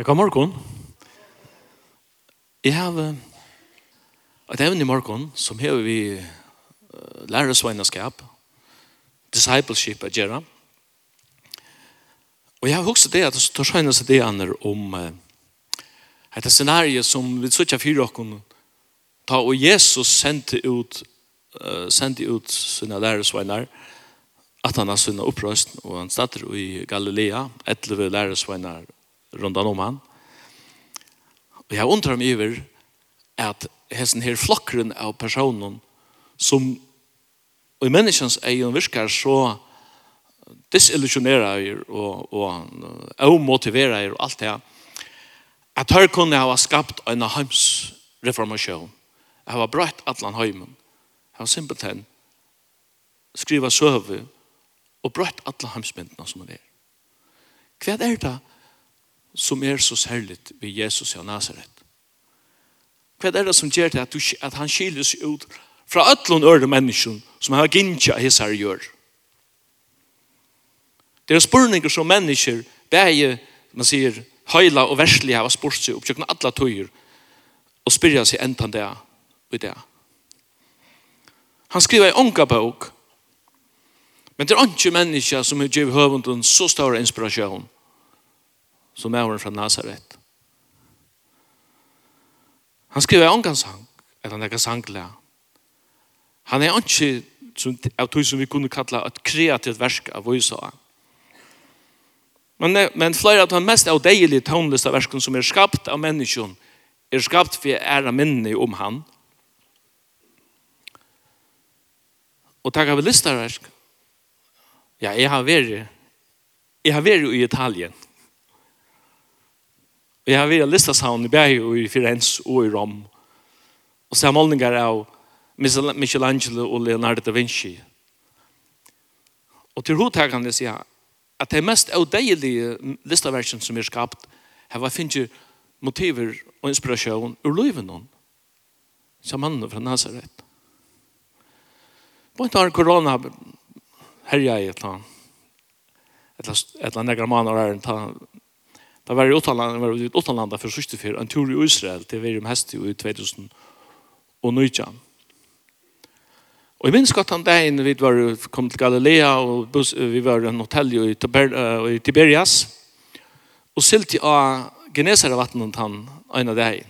Jeg kom morgen. Jeg har et evne i morgen som har vi uh, lærersveinerskap, discipleship at gjøre. Og jeg har også det at det tar skjønne seg det andre om uh, dette scenariet som vi så ikke fyrer dere ta og Jesus sendte ut uh, sendte ut sine lærersveiner at han har sunnet opprøst og han stater i Galilea, etter vi lærersveiner rundan om han. Og jeg undrar meg iver at hessen her flokkren av personen som og i menneskens egen virkar så disillusionerer og, og, og motiverer og alt det at her kunne ha skapt en heimsreformasjon. Jeg har brøtt atlan heimen. Jeg har simpelthen skriva søve og brøtt atlan heimsmyndene som er. Hva er det som er så særligt ved Jesus av Nazaret. Hva er det som gjør det at, du, at han skiljer seg ut fra ødlån øre mennesken som har gynnskja his her gjør? Det er spurninger som mennesker, bæge, man sier, høyla og verslige har spurt seg oppkjøkken alle tøyer og spyrja seg entan det og det. Han skriver i unga bok, men det er ikke mennesker som har givet høvunden så stor inspirasjon som er fra Nazaret. Han skriver en gang sang, eller en gang sanglig. Han er ikke som, av tog som vi kunne kalla et kreativt versk av Voisa. Men, men flere av de mest avdeilige tonliste verskene som er skapt av menneskene, er skapt for ære minne om han. Og takk av listaversk, ja, jeg har vært, jeg har vært i Italien, Og jeg har vært listashavn i Berg og i Firenze og i Rom. Og så har målninger av Michelangelo og Leonardo da Vinci. Og til hodet sier jeg at det mest avdeilige listaversen som er skapt har vært finnet motiver og inspirasjon ur livet noen. Som mannen fra Nazaret. På en tar korona herja i et eller annet. Et eller annet negra mann er en Da var jeg utenlandet, var jeg utenlandet for sørste fyr, en tur i Israel til Verium Hesti i 2000 Og jeg minns godt han dagen vi var, kom til Galilea, og vi var i en hotell i, Tiber, uh, i Tiberias, og silti av Genesare vattnet han en av dagen.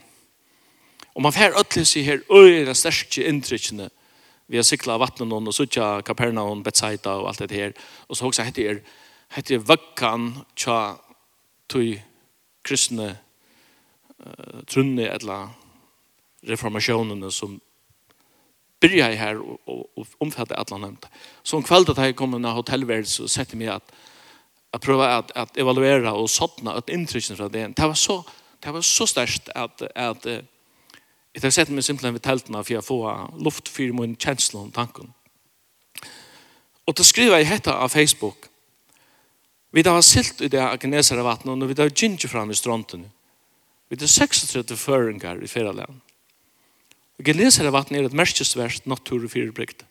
Og man fer ötlig sig her, øy, det største inntrykkene, vi har sikla vattnet og sutja Kapernaum, Betsaida og alt det her, og så hoksa hette er, hette er vakkan tja tui kristne uh, trunne eller reformasjonene som byrja her og, og, og omfatte alle nevnte. Så om kveldet har jeg kommet av hotellværelse og sett meg at jeg prøver at, at evaluera og sånne et inntrykken fra det. Det var så, det var så størst at, at jeg har sett meg simpelthen ved teltene for å få luft for min kjenslen og tanken. Og til skriver jeg hette av Facebook Vi har silt i det agnesere vattnet, og vi har ginger fram i stronten. Vi har 36 føringar i ferralen. Og agnesere vattnet er et merkesverst natur og fyrirbrygd.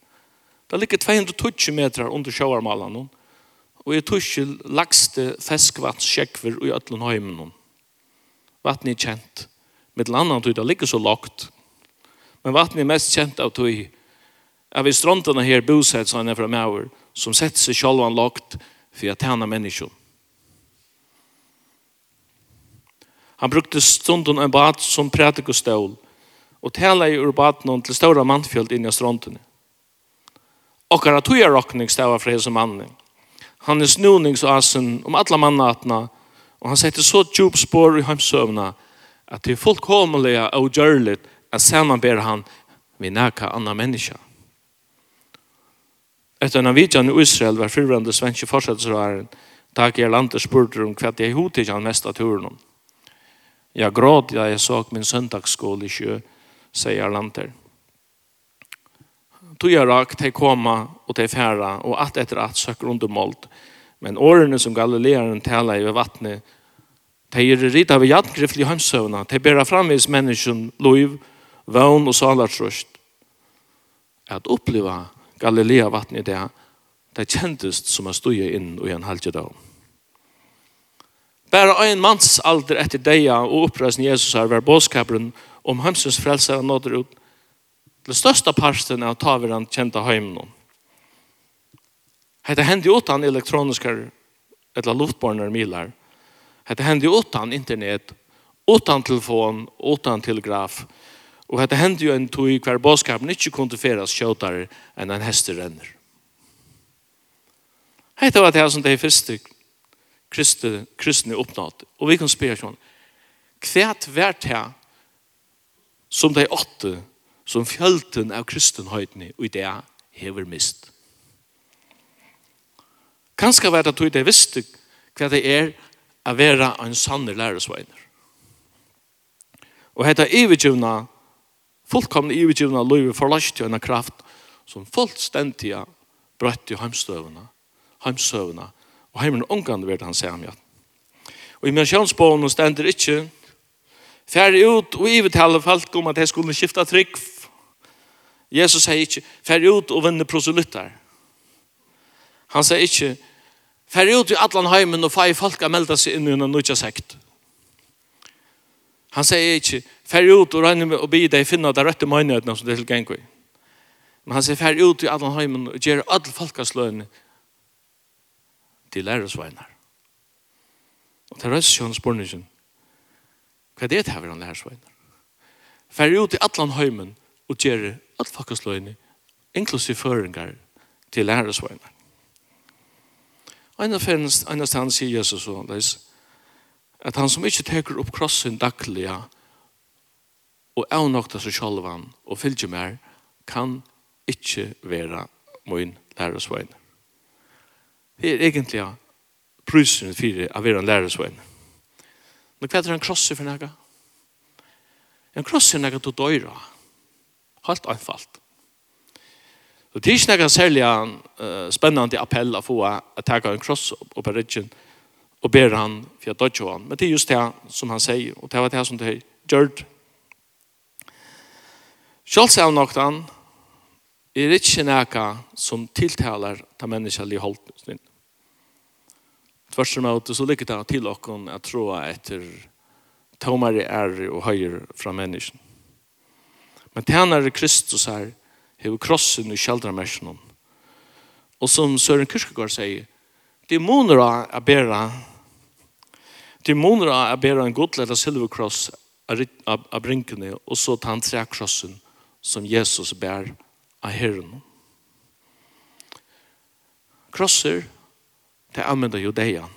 Det ligger 220 meter under sjøvarmalen, og jeg tog ikke lagste feskvattskjekver i ødlen høymen. Vattnet er kjent. Mitt landet tror det ligger så lagt. Men vattnet er mest kjent av tog. Av i strontene her bosett, sa han fra meg, som setter seg sjølvan lagt, för att tjäna människor. Han brukte stunden en bad som prædikostål og tala i urbatnon til stora mannfjöld inn i strontene. Okkar tog huja rockning stava fra hese mannen. Han er snunningsasen om alla mannatna og han setter så djup spår i heimsøvna at det er fullkomliga og gjørligt at ber han vi næka anna menneska. Etter en avvidjan i Israel var fyrrande svenske forsetsrøren Dag landet spurte om hva jeg hod ikke han mest av turen. Jeg gråd da jeg så min søndagsskål i sjø, sier landet. Tog jeg rak, de koma og de færa, og at etter at søker undermålt. Men årene som galileeren taler i vattnet, de er rita av jadgrifl hønsøvna, hømsøvna, de bæra framvis menneskjen, lov, vøvn og salartrøst. At oppleva Galilea vattnet i det, det kjentes som han stod inn og en halvdje dag. Bare en manns alder etter deia og oppreisen Jesus har vært bådskaperen om hemsens frelser han nådde ut til største parsten av taveren kjente heimen. Hette hendte utan elektroniske eller luftborne milar. Hette hendte utan internet, utan telefon, utan telegraf. Hette Og hette hendte jo en tog hver båskapen ikke kunne feres kjøtare enn en hester renner. Hette var det som det første kristne, kristne oppnått. Og vi kan spørre sånn, kvært vært her som de åtte som fjølten av kristenhøytene og i det hever mist. Kanskje var det at de visste hva det er å være en sanne læresveiner. Og hette ivergjøvna fullkomne ivergivna løyve forlast til en kraft som fullstendig brøtt i heimstøvene, heimsøvene, og heimen omgang ved han sier ja. Og i misjonsbånen stender ikke færre ut og ivertale folk om at jeg skulle skifta trygg. Jesus sier ikke færre ut og vinne proselytter. Han sier ikke færre ut i atlan heimen og fei folk a melda seg inn i en nødja sekt. Han sier ikke, fær ut og regner med å bli deg finne det rette møynøyene som det er tilgjeng i. Men han sier, fær ut i alle heimen og gjør alle folkesløyene til lærersveinar. Og til røstjøn spørningen, hva er det til å være lærersveinar? Fær ut i alle heimen og gjør alle folkesløyene, inklusiv føringar til lærersveinar. Og en av ferdens, en av stedene sier Jesus så, det er, at han som ikke teker opp krossen dagliga og avnokta seg sjálvan og fylgje mer kan ikke være min lærersvein. Det er egentlig prysen for å være en lærersvein. Men hva er en krosse for noe? En krosse er noe du døyra. Helt anfalt. Så det er ikke noe særlig uh, spennende appell å få å ta en kross opp på ryggen. Uh, og ber han för att dödja han. Men det er just det som han sier, og det var det som det gjør. Selv sier han nok den, er ikke noe som tiltaler ta menneskelig holdning. Tvers som er så ligger det til dere at tro etter tomere ære og høyere fra mennesken. Men tjenere Kristus her, har krossen i kjeldre. Og som Søren Kyrkegård sier, Det måner å bære Det måner å bære en god eller silverkross av brinkene og så ta han trekrossen som Jesus bær av herren. Krosser det er anvender judeia.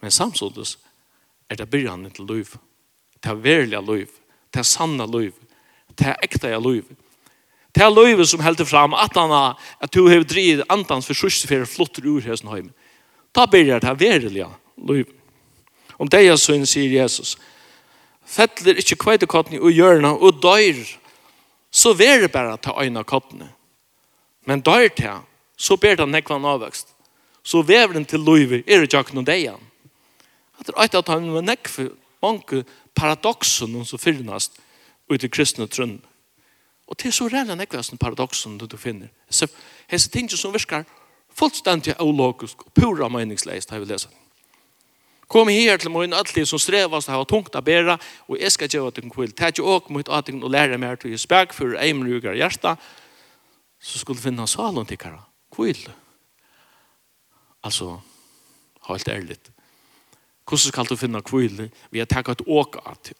men samtidig er det byrjanen til liv det er verlig liv det er sanna liv det er ekta liv Det er løyve som helder fram at han har, at du har drivet andans for sørste for flotter ur hesten høyme. Da blir det her verilige løyve. Om det er sønn, sier Jesus, fettler ikke kveitekottene og hjørne og døyr, så ver det bare til øyne kottene. Men døyr til, så ber det nekvann avvekst. Så vever den til løyve, er det ikke noe deian. At det er ikke at han var nekvann mange paradoksen som finnes ut i kristne trønne. Og det er så rævla nekvæsen paradoxen du, du finner. Så hese ting som virkar fullstendig ologisk og pura meningsleist har vi lesa. Kom her til min atli som strevast og ha tungt a bæra, og jeg skal gjøre at den kvill. Tæt jo åk mot at den lærer mer til jeg spek for eimrugar hjerta, så skulle finna salen til kara. Kvill. Altså, helt ærligt. Hvordan skal du finna kvill? Vi har takket åk at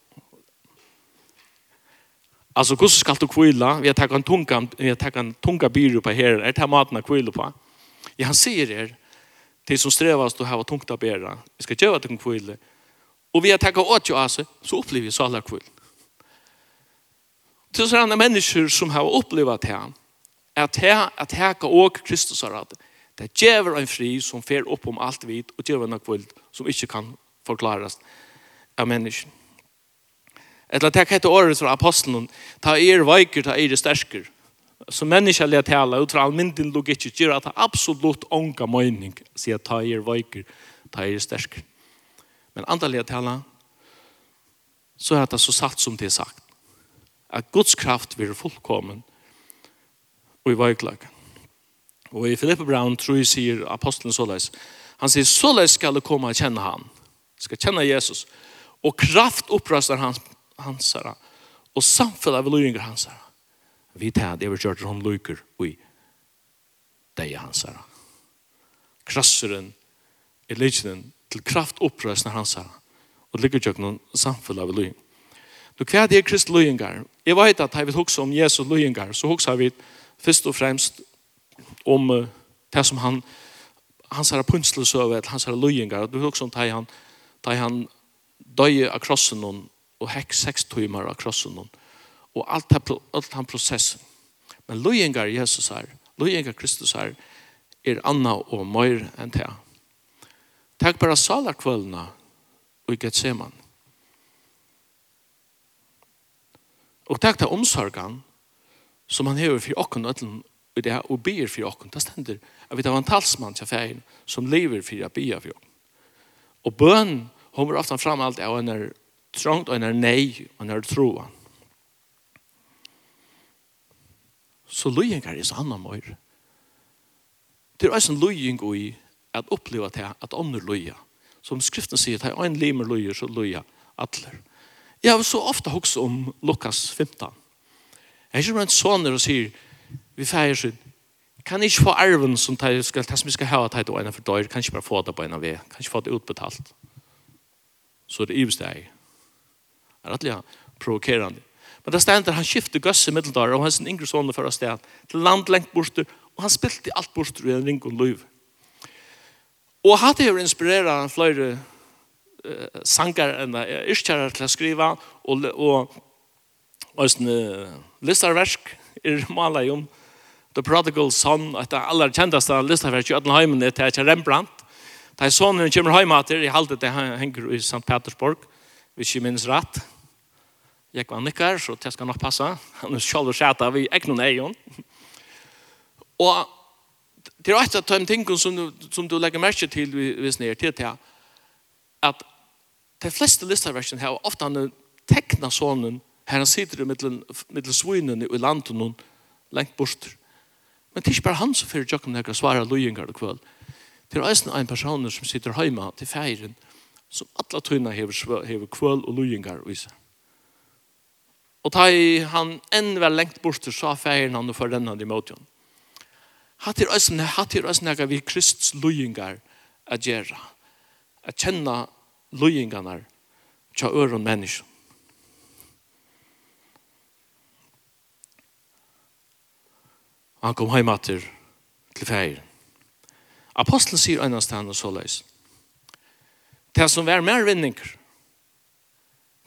Alltså hur ska du kvilla? Vi har tagit en tunga, vi har tagit en tunga byrå på här. Är det här maten att kvilla på? Ja, han säger er, till som strävas du har tungt att bära. Vi ska göra att du kan kvilla. Och vi har tagit åt ju alltså, så upplever vi så alla kvill. Till sådana människor som har upplevt det här, att här, att här kan Kristus har att det ger en fri som fer upp om allt vid och ger en kvill som inte kan förklaras av människan. Eller det heter året fra apostelen, ta er veiker, ta er sterker. Så menneskelig tale, ut fra almindelig logikk, gjør at det absolutt ånga mening, sier ta er veiker, ta er sterker. Men andelig tale, så er det så satt som det er sagt. At Guds kraft vil fullkommen og i veiklagen. Og i Filippe Brown tror jeg sier apostelen såleis. Han sier, såleis skal du komme og kjenne han. Skal kjenne Jesus. Og kraft opprøster hans hansara og samfunnet av løyninger hansara. Vi tar det vi kjørt han løyker i deg hansara. Krasseren er løyken til kraftopprøsene hansara og lykker kjøkken noen samfunnet av løyninger. Du hva er krist løyninger? Jeg vet at jeg vil huske om Jesus løyninger, så husker vi først og fremst om uh, det som han hans herre punslesøve, hans herre løyninger, du husker om det han, det han døye av krossen og hekk seks timer av krossen og alt, alt han prosessen. Men løyengar Jesus her, løyengar Kristus her, er anna og mer enn det. Takk bare salarkvølene og ikke et seman. Og takk til omsorgen som han hever for åkken og og det og ber for åkken. Det stender at vi tar en talsmann til ferien som lever for å be for åkken. Og bøn, kommer ofte fram alt av henne trångt og en er nei og en er troan. Så løyengar er sanna møyr. Det er også en løying i at oppleva til at ånder løya. Som skriften sier, at en limer løyer, så løya atler. Jeg har så ofte hoks om Lukas 15. Jeg er ikke en sånn og sier, vi feier sin, kan ikke få arven som det skal, det som vi skal ha til å ene for døyr, kan ikke bare få det på en av vi, kan ikke få det utbetalt. Så det er ivesteg. Det er rettelig provokerende. Men det stender, han skifter gøss i middeldare, og hans yngre sånne fører sted, til land lengt borster, og han spilte alt borster i en ring og løyv. Og hadde jo inspireret flere uh, sanger enn yrkjærer til å skrive, og, og, og sånne listarversk er malet om The Prodigal Son, et av aller kjenteste listarversk i Ødenheimen er til Rembrandt. Da sonen kommer hjemme til, jeg halte det henger i St. Petersburg, hvis jeg minnes rett, Jeg var nikker, så det skal nok passe. Han er selv og skjæta vi ikke noen egen. Og det er et av de tingene som, du, som du legger merke til hvis ni nere til det at de fleste listaversene har ofte han tekna sånn her han sitter i middel svinen i landet noen lengt bort. Men det er ikke bare han som fyrir jokken her svarer løyengar og kvöld. Det er eisen en person som sitter heima til feiren som alla tøyna hever, hever kvöld og løyengar og isa. Og ta i han enn var lengt bort til sa feiren han og forrennende imot henne. Hatt er øsne, hatt vi Krists løyingar a gjerra. A kjenna løyingarna tja øron menneskje. Han kom heim til til feir. Apostelen sier øynast til han og så leis. Det som er mer vinninger,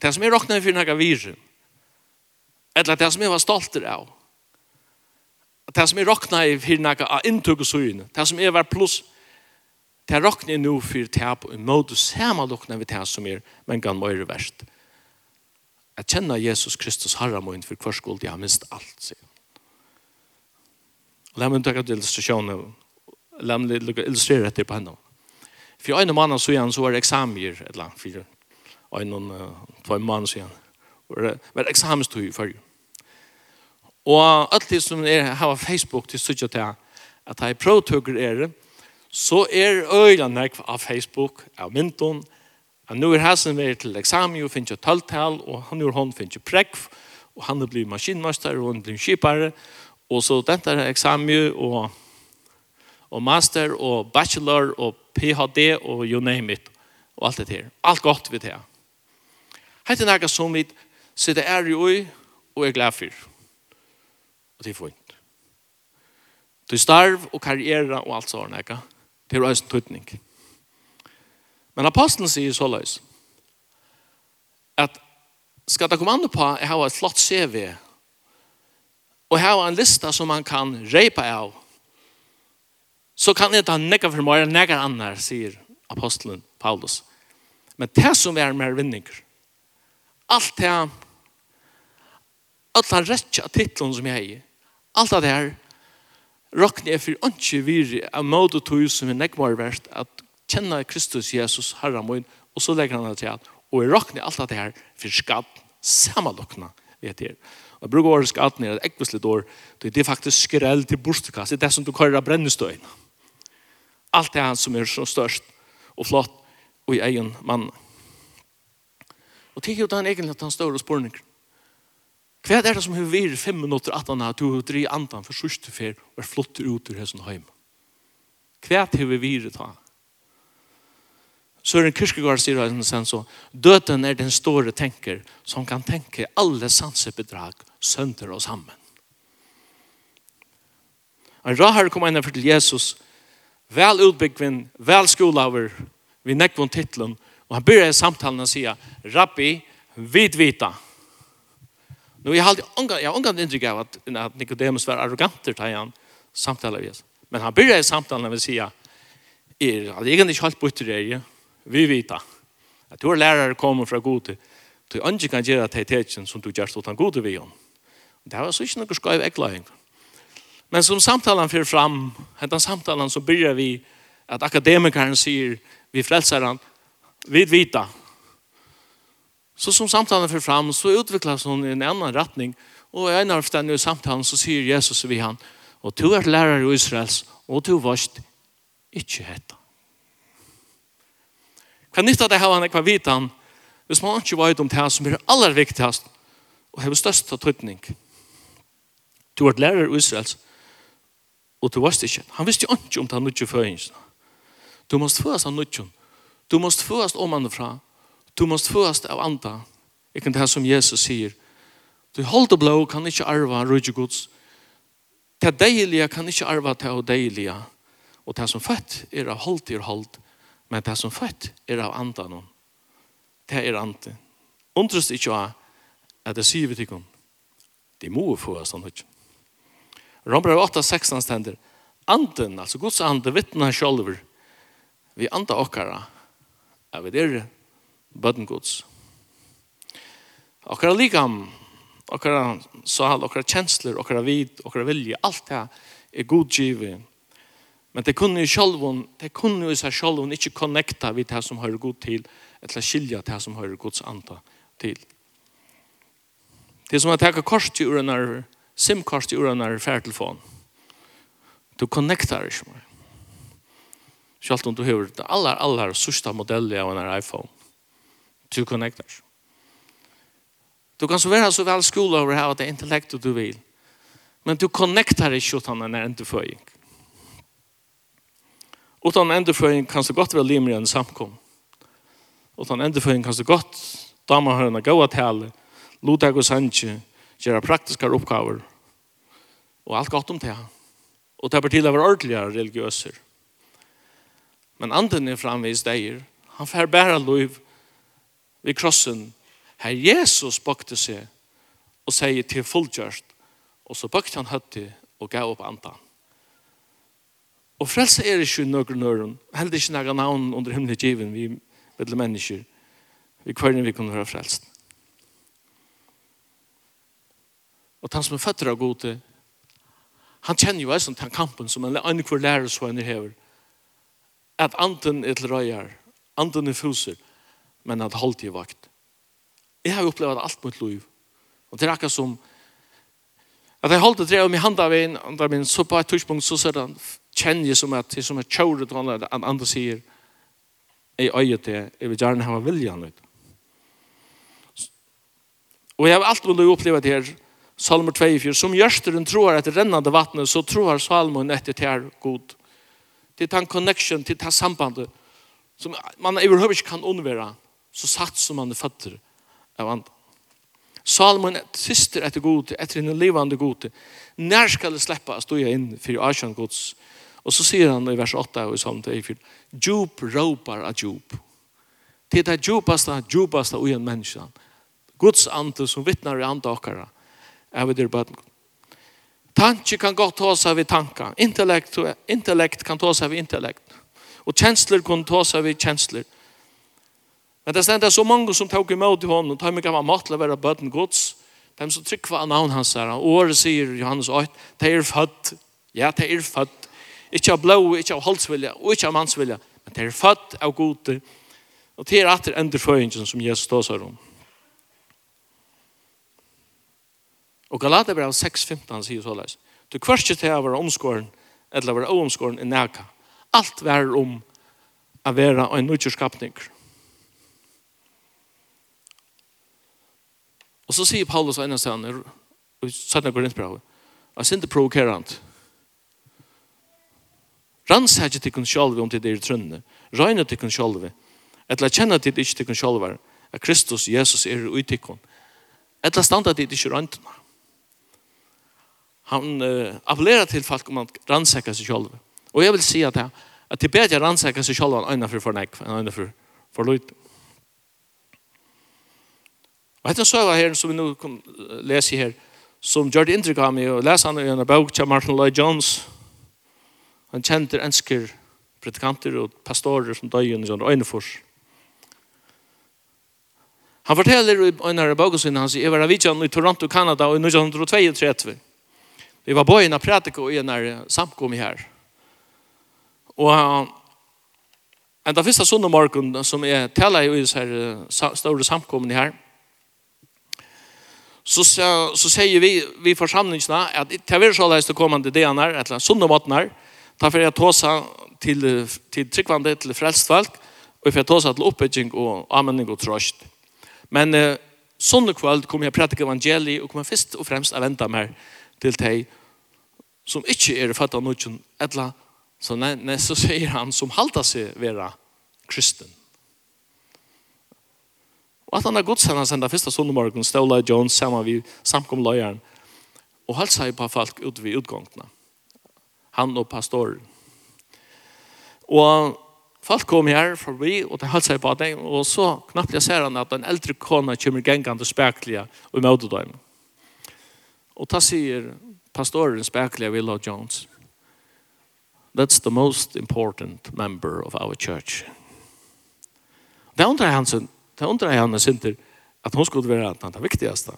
det som er råkna i fyrir naga eller det som jeg var stolt av. Det som jeg råkna i hirnaka av inntugg og søgn, det som jeg var pluss, det råkna jeg nå for tap og måte samme samalokna vi det som er, men kan møyre verst. Jeg kjenner Jesus Kristus herre møyne for hver skuld jeg har mist alt, sier. Og la meg takke til illustrasjonen, la meg illustrere dette på henne. For en mann så igjen så var det eksamier, eller for en og en mann så igjen. Det var eksamenstøy i førre. Og alt det som er, har Facebook til sutja til at jeg prøvtøkker er det, så er øyla nekv av Facebook, av myndon, at nå er hæsen vei til eksamen, og finner jo talltal, og han gjør hånd finner jo prekv, og han blir maskinmaster, og han blir kipare, og så dette er eksamen, og, og master, og bachelor, og PhD, og you name it, og alt det her. Alt godt vi det her. er nekka som vi sitter er i øy, og er glad for og det er fint. Du starv og karriere og alt sånt, ikke? Det er også en tøtning. Men apostelen sier så løs, at skal det komme an på at jeg har et flott CV, og jeg har en lista som man kan reipa av, så kan jeg ta nekka for meg, nekka annar, sier apostelen Paulus. Men det som er mer vinninger, alt det, alt han rettja titlen som jeg er, Alt av det her råkne er for ikke viri av måte tog som er nekmar verst at kjenne Kristus Jesus herre min og så legger han det til at og jeg råkne alt av det her for skatt samanlokna vet jeg og jeg bruker året skatt nere et ekvislig år det er faktisk skrell til bostekast det er det som du kører av brennestøyna alt det er han som er så størst og flott og i egen mann. Og tenk jo den egentlig at han står og spurninger Hva er det som har vært fem minutter at han har to og tre andan for sørste fer og er flott ut ur hessen heim? Hva er det vi vært da? Søren Kirkegaard sier han sen så, døden er den store tenker som kan tenke alle sansebedrag sønder og sammen. En rahar kom inn til Jesus, vel utbyggvinn, vel skolaver, vi nekvån titlen, og han begynner i samtalen og sier, Rabbi, vit vita, Nu jag hade onga jag onga inte gav att att Nikodemus var arroganter där han samtala vi. Men han började samtalen med säga är att jag inte helt bort det Vi vet Att du lärare kommer från Gud. Du ange kan göra täthetsen som du gör utan god vi om. Det var så inte något skoj äckling. Men som samtalen för fram, den samtalen så börjar vi att akademikern säger vi frälsar han vid vita Så som samtalen för fram så utvecklas hon i en annan riktning. Och i en av den samtalen så säger Jesus vid han. Och du är lärare i Israels och du varst inte hetta. Hva nytta det har han ekva vitan hvis man ikke vet om det som er aller viktigast og har størst tøytning. Du var lærer i Israels og du varst ikke. Han visste jo ikke om det han ikke føringen. Du måst først han ikke. Du måst først om han fra Du måst först av anda. Ikke det som Jesus sier. Du holdt blå kan ikke arva rydde gods. Det deilige kan ikke arva det deilige. Og det som født er av holdt er holdt. Men det som født er av anda andan. Det er anda. Undrest ikke av at det sier vi til henne. Det må først han anda. Rombrev 8, 16 stender. Anden, altså Guds ande, vittnar sjolver. Vi anda okkara. Er vi der bøtten gods. Okkara likam, okkara sal, okkara kjensler, okkara vid, okkara vilje, alt det er godgivet. Men det kunne jo sjálvun, det kunne jo seg sjálvun ikke connecta vid det som hører god til, eller skilja det som hører gods anta til. Det er som at jeg kors til urenar, simkors til urenar færtelfon. Du connectar ikke mer. Sjálvun du hører det aller, aller sørsta modellet av en iPhone to connectors. Du kan så være så vel skole over her at det er intellektet du vil. Men du connectar ikke utan en endeføying. Utan endeføying kan så godt være limere enn samkom. Utan endeføying kan så godt damer har gå gåa tale, lodag og sanje, gjøre praktiske oppgaver. Og alt godt om det. Og det er til å være ordentligere religiøser. Men anden er framvis deg, Han får bæra liv vid krossen, her Jesus bøkte seg og sier til fullgjørst, og så bøkte han høtti og gav opp andan. Og frelse er ikke noen nøren, heller ikke noen navn under himmelen given vi vedle mennesker, vi kvarne vi kunne høre frelst. Og han som er føtter av gode, han kjenner jo også den kampen som en annen kvar lærer så henne hever, at anden er til røyer, anden er fuser, men at holdt i vakt. Jeg har opplevd alt mot liv. Og det er akkurat som at jeg holdt det om i handa veien, andre min, så på et tørspunkt så ser han kjenner jeg som at det som er kjøret, og han andre sier, jeg øyer til, jeg vil gjerne ha viljan ut. Og jeg har alltid villet oppleve det her, Salmer 24, som gjørsteren tror at rennande vattnet, så tror Salmen etter det her god. Det er en connection, til det sambandet, som man overhovedet ikke kan unnvære så satt som han er fatter av andan. Salmon syster etter gode, etter en levande gode. När skal det släppa å stå inn för Ashan Guds? Och så sier han i vers 8 och i psalm 34. Djup råpar av djup. Det er det djupaste, djupaste i en menneske. Guds ande som vittnar i andakare. er vi der bøten. Tanke kan godt ta seg ved tanker. Intellekt, intellekt kan ta seg ved intellekt. Og kjensler kan ta seg ved kjensler. Men det stendet er så mange som tok imot i hånden, og tar meg gammel mat til å være bøten gods, de som trykker hva navn hans er. og året sier Johannes 8, det er født, ja, det er født, ikke av blå, ikke av holdsvilja, og ikke av mansvilja, men det er født av gode, og det er etter enderføyingen som Jesus tar seg om. Og Galaterbrev 6.15 sier såleis, du kvørste til å være omskåren, eller være omskåren i næka. Alt være om å være en nødgjørskapninger. Og så sier Paulus av ene stedet, og satt han går inn på det, jeg synes ikke provokerant. Rannsæt ikke kun sjalve om det er trønne. Røyne til kun sjalve. Etla kjenne til det ikke kun sjalve, at Kristus, Jesus, er ui i utikken. Etla standa til det ikke røyntene. Han uh, appellerer til folk om at rannsækker seg sjalve. Og jeg vil si at, at det er bedre rannsækker seg sjalve enn øyne for fornekk, enn øyne for, for løyte. Og hette søva her, som vi nå kan lese her, som gjør det inntrykk av meg, og leser han i en bok til Martin Lloyd Jones. Han kjente ensker predikanter og pastorer som døg under sånn øynefors. Han forteller i en av bøkene sin, han sier, jeg var av i Toronto, Kanada, og i 1932. Vi var bøyene av pratika i en av samkommet her. Og han, en av første søndag morgen som jeg taler i disse store samkommene her, så, så, så säger vi, vi församlingarna att det är så läst kommande denar, eller sunda matnar ta för att tåsa till, till tryckvande till frälstvalg, och för att tåsa till uppbygging och användning och tröst. Men eh, sunda kväll kommer jag predika evangeliet och kommer först och främst att vänta mig till dig som inte är fatta något eller så, nej, nej, så säger han som haltar sig vara kristen. Og at han er gods han senda første sundemorgen, Stola Jones, sammen vi samkom løyeren, og holdt seg på folk ut ved utgångna. Han og pastoren. Og folk kom her forbi, og de holdt seg på dem, og så knappt jeg ser han at den eldre kona kommer gengande speklige og møte dem. Og da sier pastoren speklige Willa Jones, that's the most important member of our church. Det undrar han sånn, Det undrar jag henne synter att hon skulle vara det viktigaste.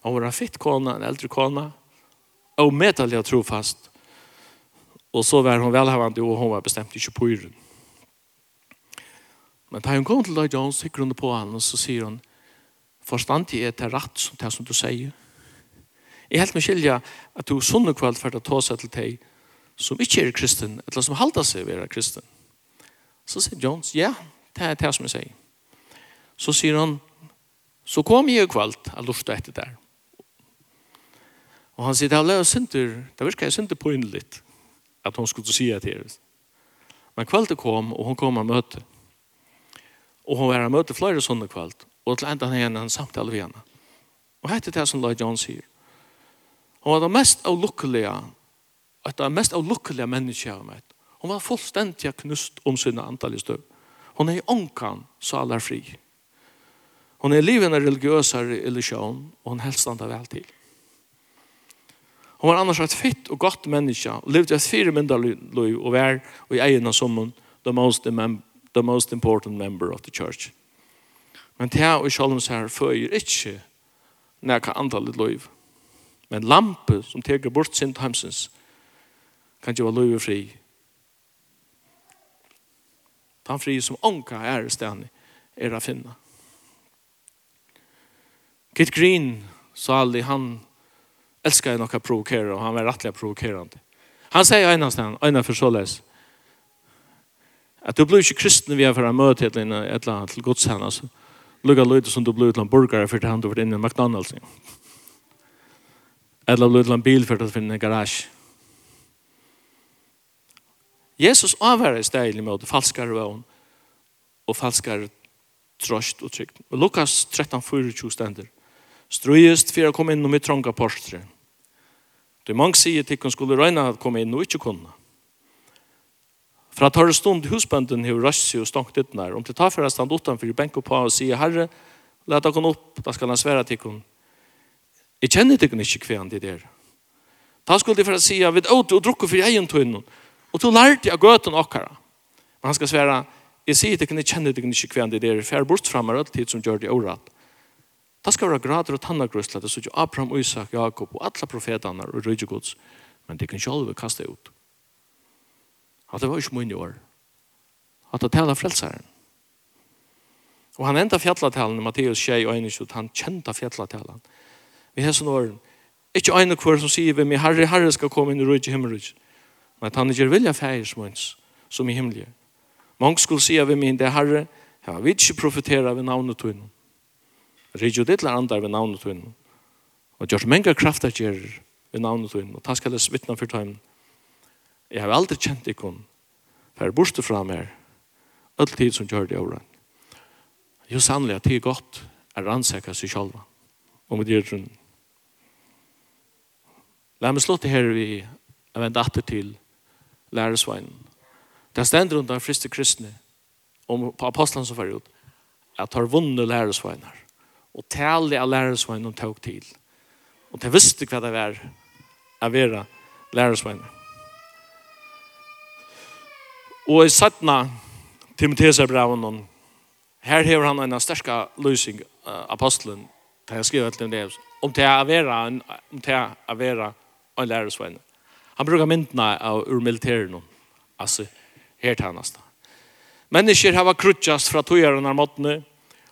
Hon var en fitt kona, en äldre kona. Och medalja trofast. Och så var hon välhavande och hon var bestämt i 24. Men när hon kom till Lloyd Jones så hon på honom så säger hon Förstand i ett rätt som det som du säger. Jag helt med skilja att du sånne kväll för att ta sig till dig som inte är kristen eller som halda sig vara kristen. Så säger Jones, ja, det är det som jag säger så sier han, så kom jeg i kvalt, jeg lurte etter der. Og han sier, det er synder, det virker jeg synder på innlitt, at hun skulle si etter det. Men kvaltet kom, og hun kom og møte. Og hun var og møte flere sånne kvalt, og til enda han en samtale ved henne. Og hette det som Lloyd John sier. Hun var det mest avlukkelige, at det mest avlukkelige mennesker jeg har møtt. Hun var fullstendig knust om sina antallet støv. Hun er i ånkan, så alle er fri. Hon er livet en religiösare illusion, og hon helst standa vel til. Hon var annars et fitt og gott menneske, og levde et fire mindre liv og var i egen som hon the most, the most important member of the church. Men det här och her, føyer ikke inte när kan antalet liv. Men lampe som teger bort sin tamsens, kan ikke være liv fri. Den fri som onka er i stedet, er å finne. Kit Green sa aldrig han älskar ju några provokera och han var rättliga provokerande. Han säger ena stan, ena för så läs. Att du blir inte kristen vi har för att möta ett eller ett till Guds hand alltså. Lugga lite som du blir utan burgare för att han har inne i McDonald's. Eller blir utan bil för att finna en garage. Jesus avvärde steg mot falskare vån och falskare tröst och trygg. Lukas 13, 24 ständer strøyest for å komme inn og mitt trånga postre. Det er mange sier til hun skulle røyne at komme inn og ikke kunne. Fra tar stund husbønden har røst seg og stankt ut nær. Om det tar for å stande utenfor benk og på og sier, Herre, let dere opp, da skal han svære til hun. Jeg kjenner dere ikke kvenn til dere. Ta skulle de for å si, jeg vet åt og drukker for egen tøynen. Og to lærte jeg gøten okkara. Men han skal svære, jeg sier dere ikke kjenner dere ikke kvenn til dere, for jeg bort fremme alt tid som gjør det året. Det skal være grader og tannagrøsler, det er sier Abraham, Isak, Jakob og alle profetene og rydgjegods, men det kan sjálf kaste ut. At det var ikke mye år. At det taler frelseren. Og han enda fjallatalen i Matteus 6 og 21, han kjente fjallatalen. Vi har sånne åren, ikke øyne kvar som sier vi, men herre, herre skal komme inn i rydg i. Men at han ikke vilja feir som hans, som i himmelje. Mange skulle sier vi, men det herre, ja, vi ikke profetera vi navnet tøynen. Ridjo dittla andar ved navnet tøyen. Og gjør menga krafta gjer ved navnet tøyen. Og ta skal jeg svittna for tøyen. Jeg har aldri kjent ikon. For borste fra meg. All tid som gjør det året. Jo sannelig at det er godt er rannsaka seg sjálva. med det gjør rundt. La meg slå til her vi er vendt atter til læresveinen. Det er stendt rundt av friste kristne om på apostlen som var ut at har vunnet læresveinar og tale av lærersvein de til. Og de visste hva det var å være lærersvein. Og i sattna Timotheus er braven her hever han en sterska løsning uh, apostelen da jeg skriver til det om til å være en, om til å være en lærersvein. Han brukar myndene av ur militæren altså her til han. Mennesker har krutjast fra togjerene av måttene,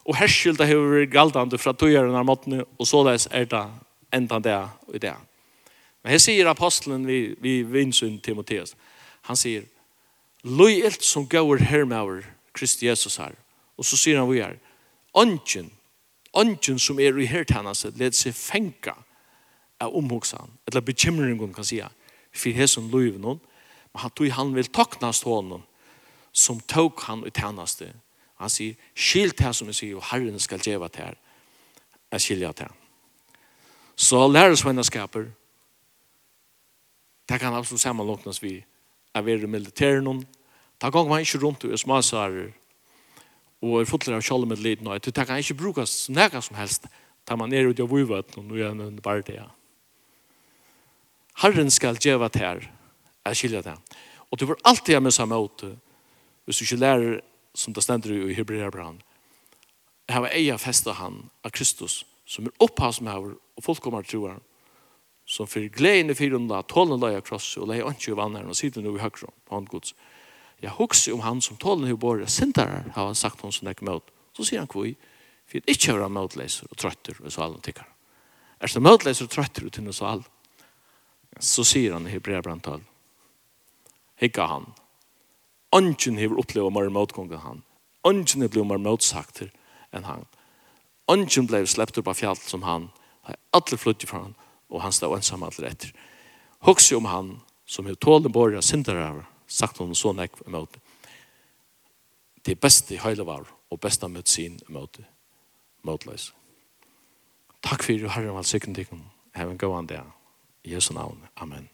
Og herskylda har vært galdande fra tøyaren av måttene, og såleis er det enda det og det. Men her sier apostelen vi, vi vinsyn Timoteus, han sier, Løy elt som med hermaver Kristi Jesus her. Og så sier han vi her, Ongen, ongen som er i hertannase, leder seg fenka av omhugsan, eller bekymringen kan sier, for hesen løyven hon, men han tog han vil takknast honom, som tog han i tannaste Han sier, skilt her som jeg sier, og Herren skal djeva til her. Jeg skilja til her. Så læresvennaskaper, det kan absolutt sammenlåknes vi er ved i militæren. Da ganger man ikke rundt og er smasarer og er fotler av kjallum med liten og det kan ikke brukes nega som helst da man er ute av vujvat og nå er det bare det. Herren skal djeva til her. Jeg skilja til her. Og du får alltid ha med samme åte hvis du ikke lærer som det stender i Hebreerbrann, har eia festa han av Kristus, som er opphavsmæver og fullkommer troer, som for gleden i fire under, tålen løy av krosset, og la jeg ikke i vanneren, og sitter nu i høyre, på hånd gods. Jeg husker om han som tålen i båret, sintarar, har han sagt hon som ikke møt. Så sier han kvoi, for jeg ikke har møtleser og trøtter, og så alle tykker. Er det møtleser og trøtter til noe så alle? Så sier han i Hebreabrantal, hikka han, Ongen hever oppleva mer motgånga han. Ongen hever blei mer motsakter enn han. Ongen blei sleppt upp av fjall som han. Alle flyttet fra han, og han stod ensam alt etter. Hoksi om han, som hever tålen borga syndere sagt hon så nek mot. Det beste heile var, og beste mot sin mot. Motleis. Takk fyrir, Herre, og all sikkert Have a good one day. I Jesu navn. Amen.